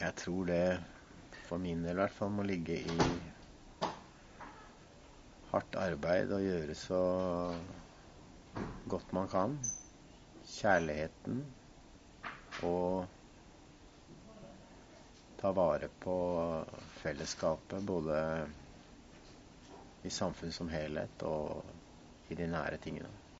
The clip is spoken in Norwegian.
Jeg tror det, for min del i hvert fall, må ligge i hardt arbeid og gjøre så godt man kan. Kjærligheten og ta vare på fellesskapet, både i samfunnet som helhet og i de nære tingene.